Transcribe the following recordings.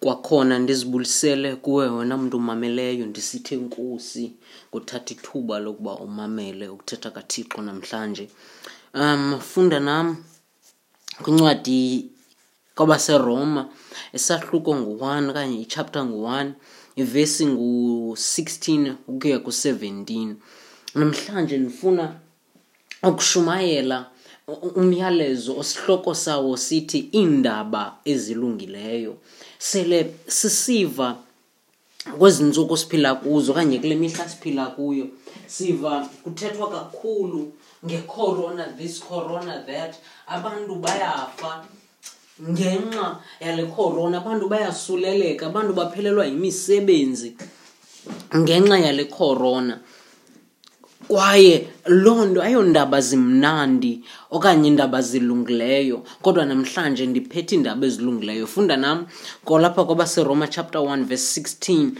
kwakhona ndizibulisele kuwe wena mntu umameleyo ndisithe nkosi ngothatha ithuba lokuba umamele ukuthetha kathixo namhlanje um funda nam kwincwadi kwabaseroma isahluko ngu-one okanye ichapta ngu-one ivesi ngu-16 ukuya ku-17 namhlanje ndifuna ukushumayela umyalezo osihloko sawo sithi iindaba ezilungileyo sele sisiva kwezi ntsuku siphila kuzo okanye kule mihla siphila kuyo siva kuthethwa kakhulu ngecorona this corona that abantu bayafa ngenxa yale corona abantu bayasuleleka abantu baphelelwa yimisebenzi ngenxa yale corona kwaye loo nto ayondaba zimnandi okanye iindaba zilungileyo kodwa namhlanje ndiphethe iindaba ezilungileyo funda nam kolapha kwabaseroma chapter 1 verse 16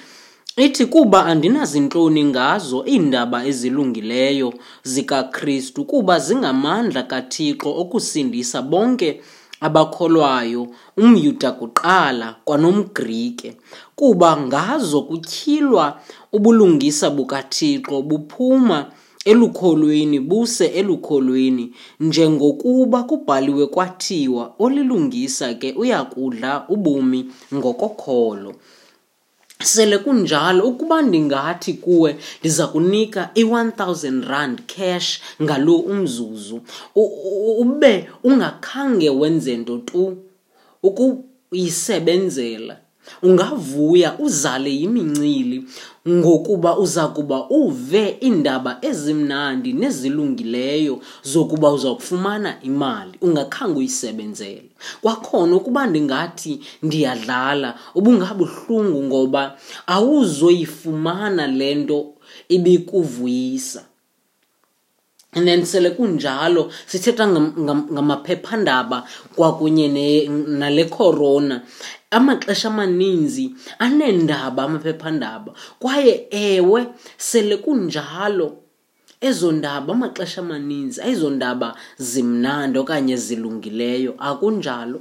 ithi kuba andinazintloni ngazo iindaba ezilungileyo zikakristu kuba zingamandla kathixo okusindisa bonke abakholwayo umYuda kuqala kwanomGrike, kuba ngazo kutyhilwa ubulungisa bukaThixo buphuma elukholweni buse elukholweni, njengokuba kubhaliwe kwathiwa, Olilungisa ke uyakudla ubumi ngokokholo. sele kunjalo ukuba ndingathi kuwe ndiza kunika i-1000 rand cash ngalo umzuzu ube ungakhange wenze nto tu ukuyisebenzela ungavuya uzale yimincili ngokuba uza kuba uve iindaba ezimnandi nezilungileyo zokuba uza kufumana imali ungakhange uyisebenzele kwakhona ukuba ndingathi ndiyadlala ubungabuhlungu ngoba awuzoyifumana le nto ibikuvuyisa and then sele kunjalo sithetha ngamaphephandaba kwakunye nale corona amaxesha amaninzi aneendaba amaphephandaba kwaye ewe sele kunjalo ezo ndaba amaxesha amaninzi ayizo ndaba zimnandi okanye zilungileyo akunjalo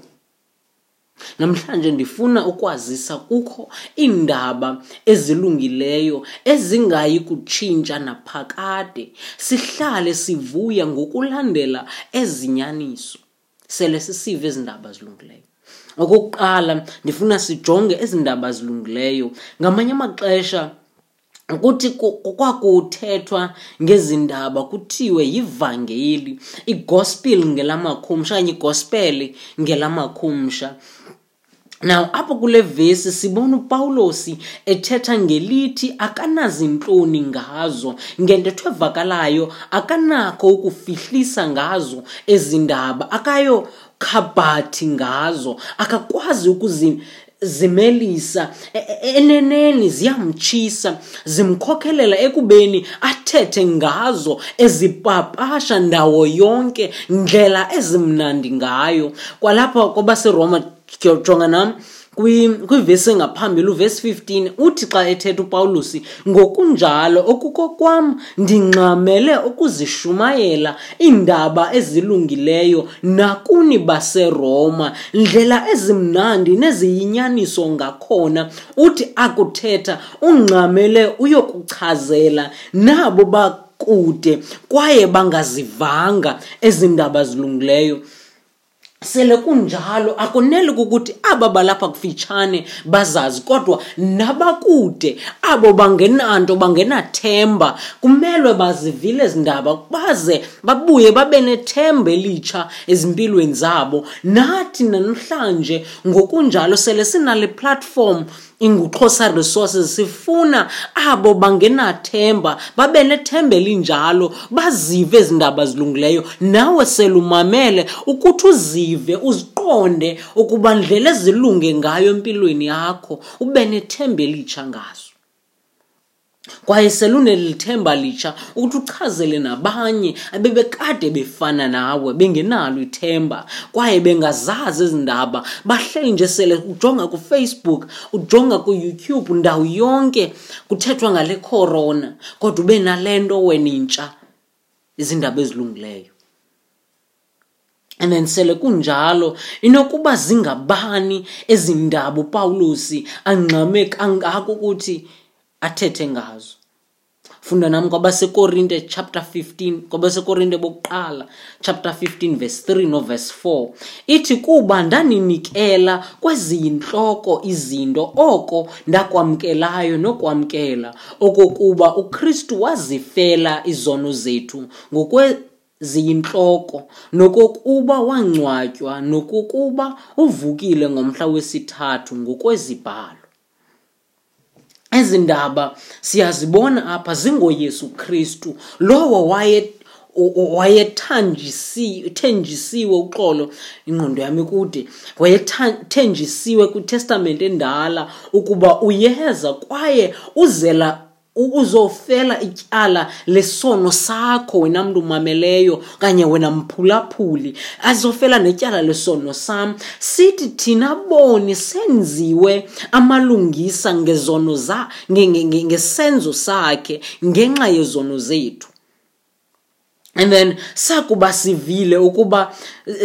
namhlanje ndifuna ukwazisa kukho iindaba ezilungileyo ezingayi kutshintsha naphakade sihlale sivuya ngokulandela ezinyaniso sele sisive ezi ndaba zilungileyo okokuqala ndifuna sijonge ezi ndaba zilungileyo ngamanye amaxesha ukuthi kwakuthethwa ngezindaba kuthiwe yivangeli igospel ngelamakhumsha okanye igospele ngelamakhumsha Now apho kule vesi sibona uPawulosi ethetha ngelithi akanazintloni ngazo ngentetho evakalayo akanakho ukufihlisa ngazo ezindaba akayo khabhathi ngazo akakwazi ukuzimelisa e, e, eneneni ziyamtshisa zimkhokhelela ekubeni athethe ngazo ezipapasha ndawo yonke ndlela ezimnandi ngayo kwalapha kwabaseroma jonga nam kwivesi engaphambili uvesi 15 uthi xa ethetha upawulusi ngokunjalo okukokwam Ndingxamele ukuzishumayela iindaba ezilungileyo nakuni baseRoma, ndlela ezimnandi neziyinyaniso ngakhona, uthi akuthetha ungxamele uyokuchazela nabo bakude kwaye bangazivanga ezi ndaba zilungileyo. sele kunjalo akuneli kukuthi aba balapha kufitshane bazazi kodwa nabakude abo bangenanto bangenathemba kumelwe bazivile ezi ndaba baze babuye babe nethemba elitsha ezimpilweni zabo nathi namhlanje ngokunjalo sele sinale platform inguxhosa resources sifuna abo bangenathemba babe nethemba elinjalo bazive ezi ndaba zilungileyo nawe selumamele ukuthi uzive uziqonde ukuba ndlela ezilunge ngayo empilweni yakho ube nethemba elitsha ngazo kwaye selunelithemba litsha ukuthi uchazele nabanye abebekade befana nawe bengenalo ithemba kwaye bengazazi ezi ndaba bahleli nje sele ujonga kufacebook ujonga kuyoutube ndawo yonke kuthethwa ngale corona kodwa ube nale nto wena intsha izindaba ezilungileyo And then sele kunjalo inokuba zingabani ezi ndaba upawulosi angxame kangako ukuthi athethe ngazo funda nam kwabasekorinte chapter 15 kwabasekorinte bokuqala chapter 15 verse 3 noverse 4 ithi kuba ndaninikela kweziyintloko izinto oko ndakwamkelayo nokwamkela okokuba ukristu wazifela izono zethu ngokwe ziyintloko nokokuba wangcwatywa nokokuba uvukile ngomhla wesithathu ngokwezibhalo ezi ndaba siyazibona apha zingoyesu kristu lowo waye wayethenjisiwe uxolo ingqondo yami kude wayethenjisiwe kwitestamente endala ukuba uyeza kwaye uzela uzofela ityala lesono sakho wena mntu umameleyo okanye wena mphulaphuli azofela netyala lesono sam sithi thina boni senziwe amalungisa ngezono za ngesenzo sakhe ngenxa yezono zethu and then sakuba sivile ukuba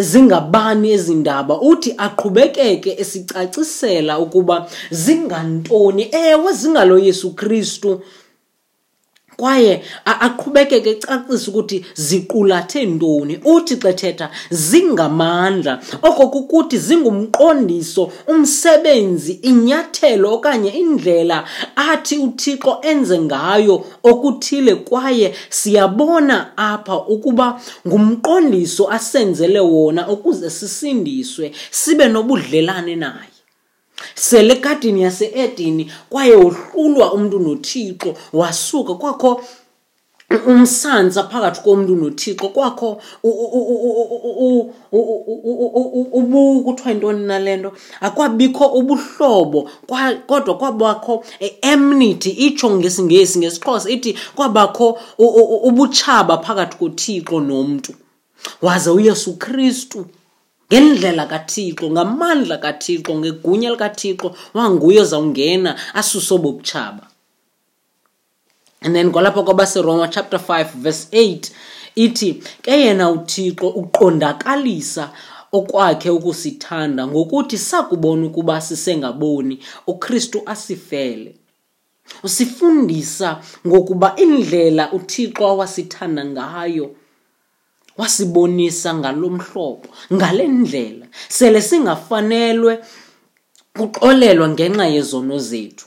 zingabani ezi ndaba uthi aqhubekeke esicacisela ukuba zingantoni ewe zingalo yesu kristu kwaye aqhubekeke ecacisa ukuthi ziqulathe ntoni uthi xethetha zingamandla oko kukuthi zingumqondiso umsebenzi inyathelo okanye indlela athi uthixo enze ngayo okuthile kwaye siyabona apha ukuba ngumqondiso asenzele wona ukuze sisindiswe sibe nobudlelane naye sele kadini yaseedini kwaye wohlulwa umntu nothixo wasuka kwakho umsantsa phakathi komntu nothixo kwakho ubu kuthiwa yintoni nale nto akwabikho ubuhlobo kwa, kodwa kwabakho e, enmity itsho ngesingesi ngesixhosa ithi kwabakho ubutshaba phakathi kothixo nomntu waze uyesu kristu ngendlela kathixo ngamandla kathixo ngegunya likathixo wanguye ozawungena asuse obobutshaba and then kwalapha kwabaseroma chapter 5 verse 8 ithi ke yena uthixo uqondakalisa okwakhe ukusithanda ngokuthi sakubona ukuba sisengaboni ukristu asifele usifundisa ngokuba indlela uthixo awasithanda ngayo wasibonisa ngalo mhlobo ngale ndlela sele singafanelwe kuxolelwa ngenxa yezono zethu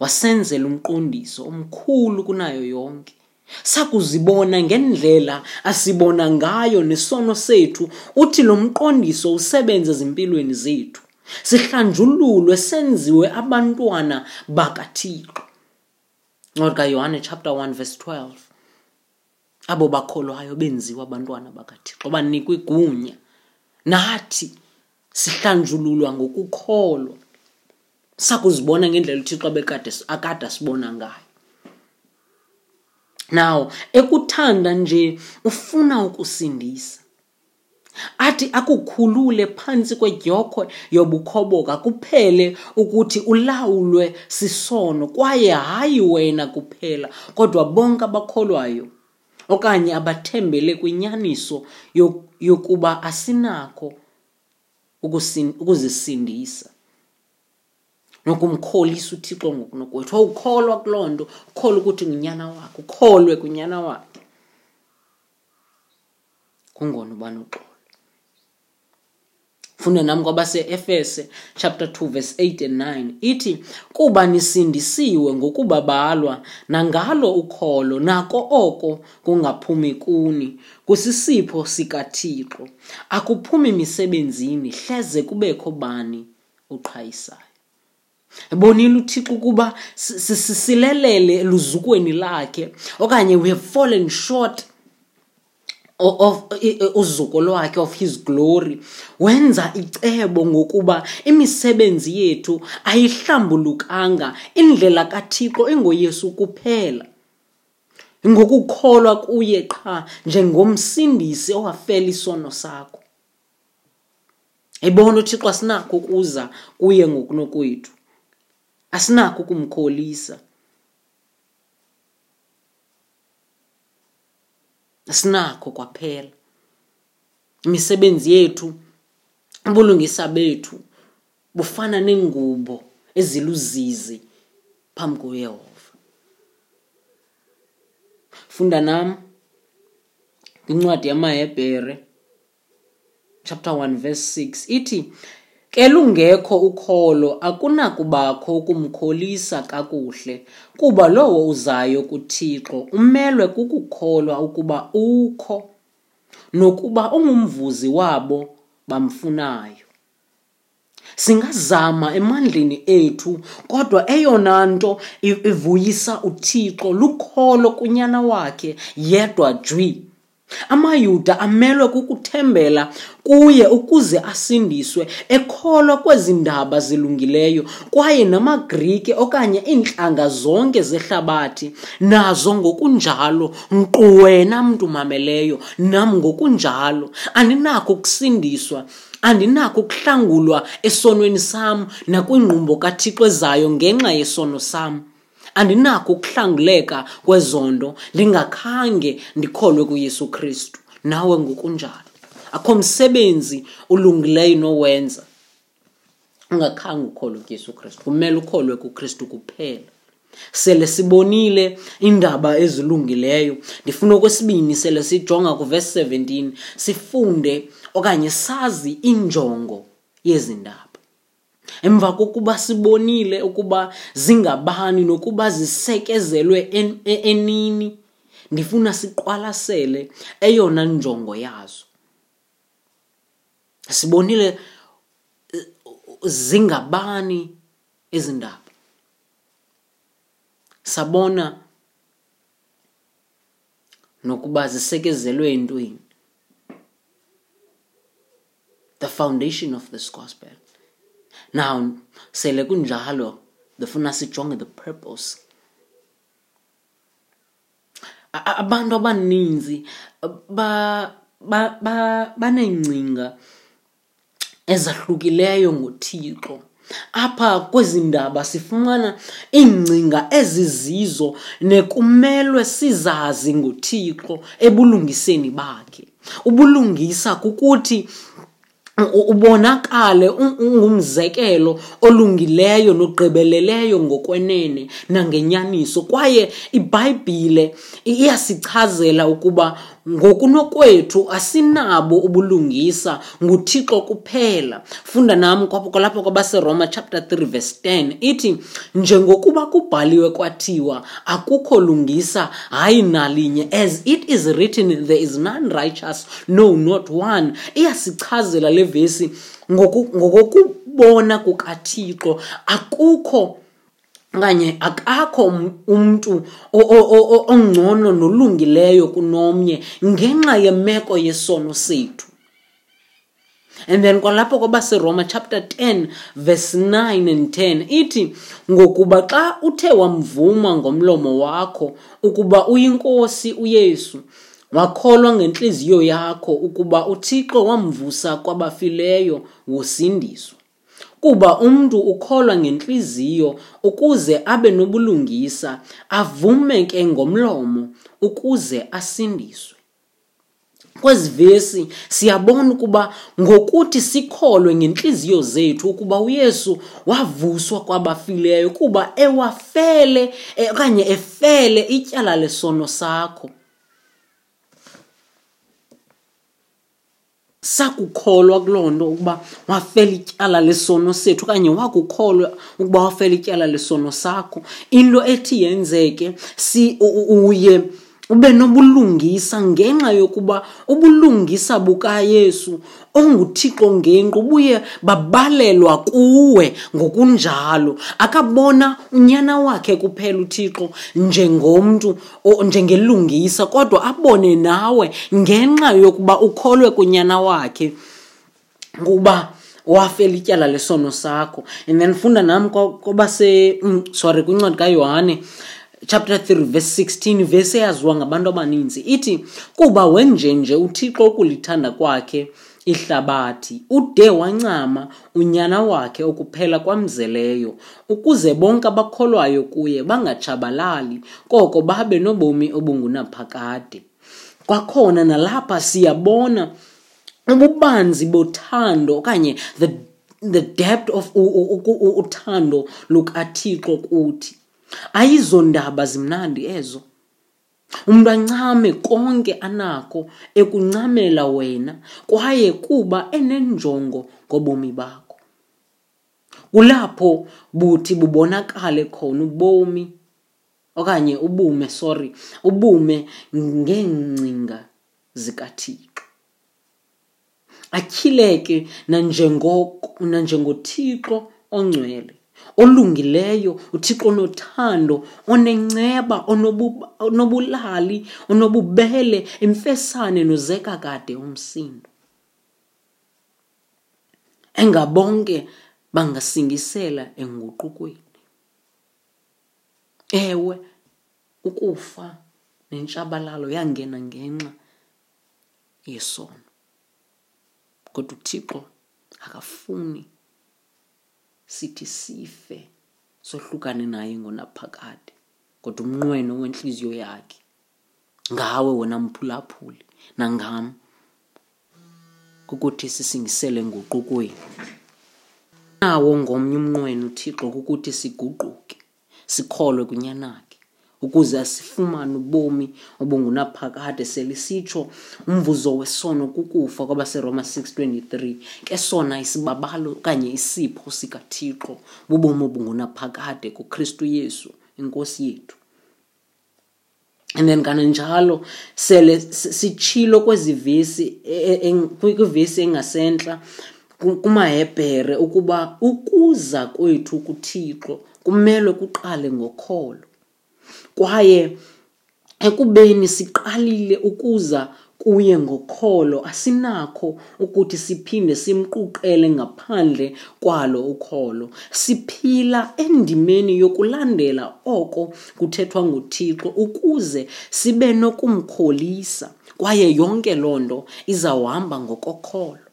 wasenzela umqondiso omkhulu kunayo yonke sakuzibona ngendlela asibona ngayo nesono sethu uthi lo mqondiso usebenze ezimpilweni zethu sihlanjululwe senziwe abantwana bakathixo ncwadi kayohane chapter 1 verse 12 abo bakholwayo benziwa abantwana bakathixo banikwa igunya nathi sihlanjululwa ngokukholwa sakuzibona ngendlela uthixo abekade akade asibona ngayo nawo ekuthanda nje ufuna ukusindisa athi akukhulule phantsi kwedyokhwe yobukhoboka kuphele ukuthi ulawulwe sisono kwaye hayi wena kuphela kodwa bonke abakholwayo okanye abathembele kwinyaniso yokuba asinako ukuzisindisa nokumkholisa uthixo ngokunokwethu wawukholwa kuloo nto ukholwa ukuthi ngunyana wakhe ukholwe kunyana wakhe kungona uba noxolo funde nam kwabaseefese chapter 2 verse 8 and 9 ithi kuba nisindisiwe ngokuba balwa nangalo ukholo nako oko kungaphumi kuni kusisipho sikathixo akuphumi misebenzini hleze kubekho bani uqhayisayo ebonile uthixo ukuba silelele eluzukweni lakhe okanye we have fallen short of uzuko lwakhe of his glory wenza icebo ngokuba imisebenzi yethu ayihlambulukanga indlela kathixo ingoyesu kuphela ngokukholwa kuye qha njengomsindisi owafela isono sakho Yayibona uThixo asinakho ukuza kuye ngokunokwethu. Asinakho ukumkholisa. Asinakho kwaphela. Imisebenzi yethu, ubulungisa bethu bufana nengubo eziluzizi phambi kuYehova. Funda nam kwincwadi yamaHebhere chapter 1 verse 6 ithi ke lungekho ukholo akunakubakho ukumkholisa kakuhle kuba lowo uzayo kuthixo umelwe kukukholwa ukuba ukho nokuba ungumvuzi wabo bamfunayo singazama emandleni ethu kodwa eyona nto ivuyisa uthixo lukholo kunyana wakhe yedwa jwi amayuda amelwe kukuthembela kuye ukuze asindiswe ekholwa kwezi ndaba zilungileyo kwaye namagrike okanye iintlanga zonke zehlabathi nazo ngokunjalo nkqu wena mntu mameleyo nam ngokunjalo andinakho ukusindiswa andinako ukuhlangulwa esonweni sam nakwingqumbo kathixo ezayo ngenxa yesono sam andinako ukuhlanguleka kwezondo ndingakhange ndikholwe kuyesu kristu nawe ngokunjalo akho msebenzi ulungileyo nowenza ungakhange ukholwe kuyesu kristu kumele ukholwe kukristu kuphela sele sibonile indaba ezilungileyo ndifuna okwesibini sele sijonga kuvesi 17 sifunde okanye sazi injongo yezi ndaba emva kokuba sibonile ukuba zingabani nokuba zisekezelwe en, e, enini ndifuna siqwalasele eyona njongo yazo sibonile eh, zingabani ezi ndaba sabona nokuba zisekezelwe entweni the foundation of this gospel now sele kunjalo ndifuna sijonge the purpose abantu abaninzi baneengcinga ba, ba ezahlukileyo ngothixo apha kwezi ndaba sifumana iingcinga ezizizo nekumelwe sizazi ngothixo ebulungiseni bakhe ubulungisa kukuthi ubonakale ungumzekelo olungileyo nogqibeleleyo ngokwenene nangenyaniso kwaye ibhayibhile iyasichazela ukuba ngokunokwethu asinabo ubulungisa nguthixo kuphela funda nam kwalapha kwabaseroma chapter 3 verse 10 ithi njengokuba kubhaliwe kwathiwa akukho lungisa hayi nalinye as it is written there is none righteous no not one iyasichazela le vesi ngokokubona kukathixo akukho okanye akakho um-, umntu ongcono nolungileyo kunomnye ngenxa yemeko yesono sethu and then kwalapho kwabaseroma chapter 10 verse 9 and 10 ithi ngokuba xa uthe wamvuma ngomlomo wakho ukuba uyinkosi uyesu wakholwa ngentliziyo yakho ukuba uthixo wamvusa kwabafileyo wosindiswa kuba umntu ukholwa ngentliziyo ukuze abe nobulungisa avume ke ngomlomo ukuze asindiswe kwezi vesi siyabona ukuba ngokuthi sikholwe ngentliziyo zethu ukuba uyesu wavuswa kwabafileyo kuba ewafele eh, okanye efele ityala lesono sakho sakukholwa kuloo nto ukuba wafela ityala lesono sethu okanye wakukholwa ukuba wafela ityala lesono sakho into ethi yenzeke si uye ube nobulungisa ngenxa yokuba ubulungisa bukaYesu onguThixo ngenqu buye babalelwa kuwe ngokunjalo akabona unyana wakhe kuphela uThixo njengomntu njengelungisa kodwa abone nawe ngenxa yokuba ukholwe kunyana wakhe kuba wafela ityala lesono sakho and then funda nam kwaba se mm, sorry kwincwadi kayohane chapter 3 verse 16 vese eyaziwa ngabantu abaninzi ithi kuba wenjenje uthixo ukulithanda kwakhe ihlabathi ude wancama unyana wakhe okuphela kwamzeleyo ukuze bonke abakholwayo kuye bangatshabalali koko babe nobomi obungunaphakade kwakhona nalapha siyabona ububanzi bothando okanye the, the depth of uthando lukathixo kuthi ayizondaba zimnandi ezo umntu ancame konke anako ekuncamela wena kwaye kuba enenjongo ngobomi bakho kulapho buthi bubonakale khona ubomi okanye ubume sorry ubume ngeengcinga zikathixo atyhileke nanjengothixo ongcwele olungileyo uthixo onothando onenceba onobulali onobubele imfesane nozeka kade umsindo engabonke bangasingisela enguqukweni ewe ukufa nentshabalalo yangena ngenxa yesono kodwa uthixo akafuni sithi sife sohlukane naye ngonaphakade kodwa umnqweno wentliziyo yakhe ngawe wona mphulaphuli nangam kukuthi sisingisele nguqukweni nawo ngomnye umnqweno uthixo kukuthi siguquke sikholwe kunyanakhe ukuze asifumane ubomi obungunaphakade selisitsho umvuzo wesono kukufa kwabaseroma 623 ke sona isibabalo okanye isipho sikathixo bubomi obungunaphakade kukristu yesu inkosi yethu and then kananjalo sele sitshilo kwezi vesi e, e, e, kwivesi engasentla kumahebhere ukuba ukuza kwethu kuthixo kumelwe kuqale ngokholo kwaye ekubeni siqalile ukuza Kuye ngokholo asinakho ukuthi siphinde simquqele ngaphandle kwalo ukholo. Siphila endimeni yokulandela oko kuthethwa nguThixo ukuze sibe nokumkholisa kwaye yonke loo nto izawuhamba ngokokholo.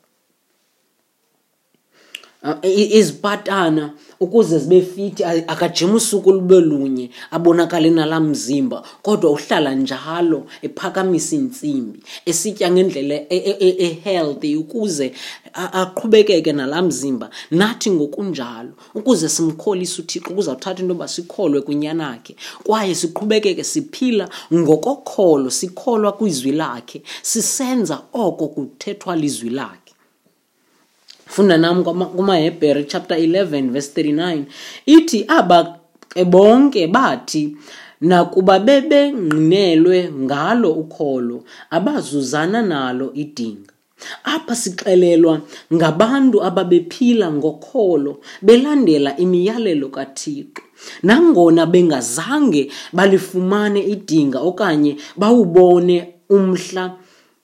Ah, izipatana ukuze zibe fiti akajima usuku lube lunye abonakale nala mzimba kodwa uhlala njalo ephakamisa iintsimbi esitya ngendlela e, e, e, ehealthy ukuze aqhubekeke nala mzimba nathi ngokunjalo ukuze simkholise uthixo ukuze uthatha into yoba sikholwe kunyanakhe kwaye siqhubekeke siphila ngokokholo sikholwa kwizwi lakhe sisenza oko kuthethwa lizwi lakhe funda nam kumahebhere chapter 11 verse 39 ithi aba bonke bathi nakuba bebengqinelwe ngalo ukholo abazuzana nalo idinga apha sixelelwa ngabantu ababephila ngokholo belandela imiyalelo kathixo nangona bengazange balifumane idinga okanye bawubone umhla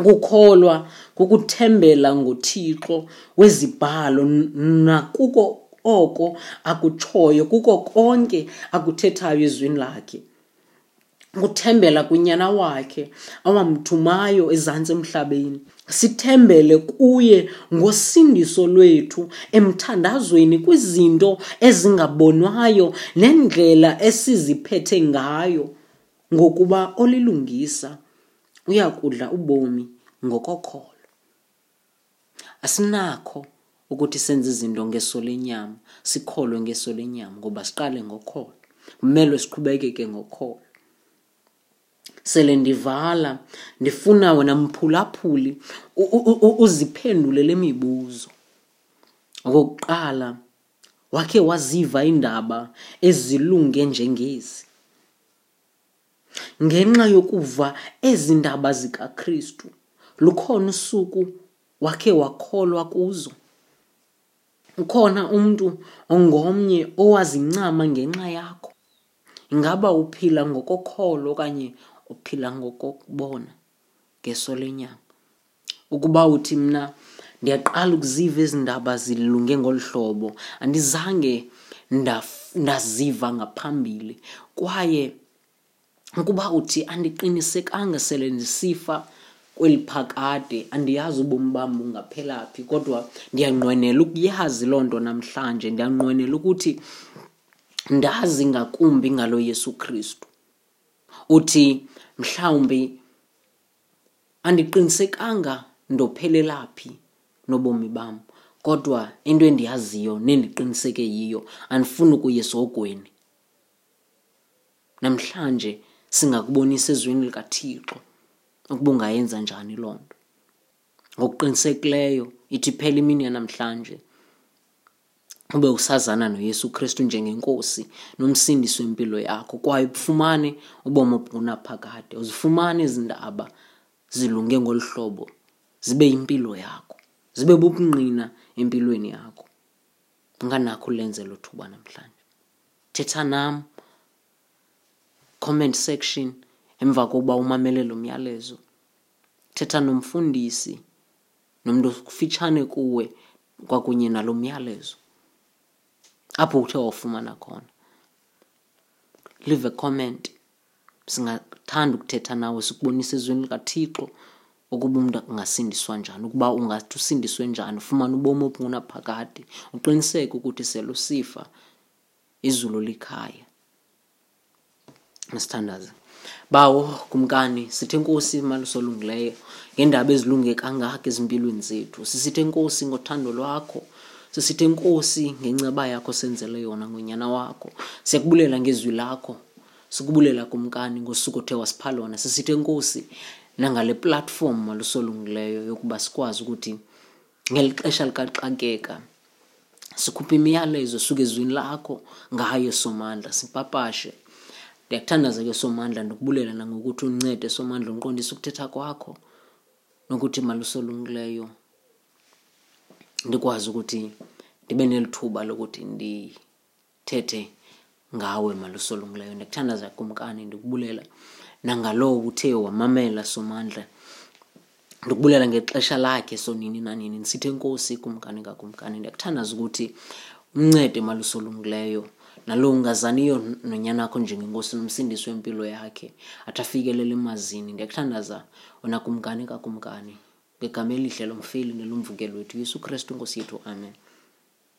Ukukholwa kukuthembela ngoThixo wezibhalo nakuko oko akutshoyo, kuko konke akuthethayo ezwini lakhe. Ukuthembela kunyana wakhe awamthumayo ezantsi emhlabeni. Sithembele kuye ngosindiso lwethu emthandazweni kwizinto ezingabonwayo nendlela esiziphethe ngayo ngokuba olilungisa uya kudla ubomi ngokokholo. Asinakho ukuthi senze izinto ngeso lenyama, sikholwe ngeso lenyama ngoba siqale ngokholo. Kumelwe siqhubekeke ngokholo. Sele ndivala ndifuna wena mphulaphuli uziphendule lemibuzo. Okokuqala wakhe waziva indaba ezilunge njengezi. Ngenxa yokuva ezi ndaba zikaKristu, lukhona usuku wakhe wakholwa kuzo. Ukhona umntu ongomnye owazincama ngenxa yakho. Ingaba uphila ngokokholo okanye uphila ngokokubona? ngeso lenyama ukuba uthi mna ndiyaqala ukuziva ezi ndaba zilunge ngolu hlobo andizange ndaziva ngaphambili kwaye ukuba uthi andiqinisekanga sele ndisifa kweli phakade andiyazi ubomi bam bungaphela phi kodwa ndiyanqwenela ukuyazi loo nto namhlanje ndiyanqwenela ukuthi ndazi ngakumbi ngalo yesu kristu uthi mhlawumbi andiqinisekanga ndophelela phi nobomi bam kodwa into endiyaziyo nendiqiniseke yiyo andifuni ukuya esogweni namhlanje singakubonisa ezweni likathixo ukuba ungayenza njani loo nto ngokuqinisekileyo ithi phela imini yanamhlanje ube usazana noyesu kristu njengenkosi nomsindisi wempilo yakho kwaye bufumane ubomi obungunaphakade uzifumane ezi ndaba zilunge ngolu hlobo zibe yimpilo yakho zibe bubungqina empilweni yakho unganakho ulenze lo thuba namhlanje thetha nam comment section emva kokuba umamele lo myalezo thetha nomfundisi nomntu okufitshane kuwe kwakunye nalo myalezo apho uthe wawufumana khona leave a comment singathanda ukuthetha nawe sikubonisa izwini likathixo ukuba umntu ungasindiswa njani ukuba ungathi usindiswe njani ufumane ubomi obungunaphakade uqiniseke ukuthi selusifa izulu likhaya masithandaze bawo kumkani sithe nkosi maluso olungileyo ngeendaba ezilunge kangaka ezimpilweni zethu sisithe nkosi ngothando lwakho sisithe nkosi ngenceba yakho senzele yona ngonyana wakho siyakubulela ngezwi lakho sikubulela kumkani ngosuku othe wasipha lona sisithe nkosi nangale platform malusolungileyo yokuba sikwazi ukuthi ngeli xesha likaxakeka sikhuphe imiyalezo suke ezwini lakho ngayo somandla sipapashe ndiyakuthandaza ke somandla ndikubulela nangokuthi uncede somandla undiqondise ukuthetha kwakho nokuthi malusolungileyo ndikwazi ukuthi ndibe nelithuba lokuthi thethe ngawe malusolungileyo ndikuthandaza kumkani ndikubulela nangalowo uthe wamamela somandla ndikubulela ngexesha lakhe sonini nanini ndisithe nkosi kumkani kakumkani ndiyakuthandaza ukuthi umncede malusolungileyo nalo ungazaniyo nonyana akho njengenkosi nomsindisi wempilo yakhe athi afikelele emazini ndiyakuthandaza ona kumkani kakumkani ngegama elihle lomfeli nelomvukelo wethu yesu kristu nkosi yethu amen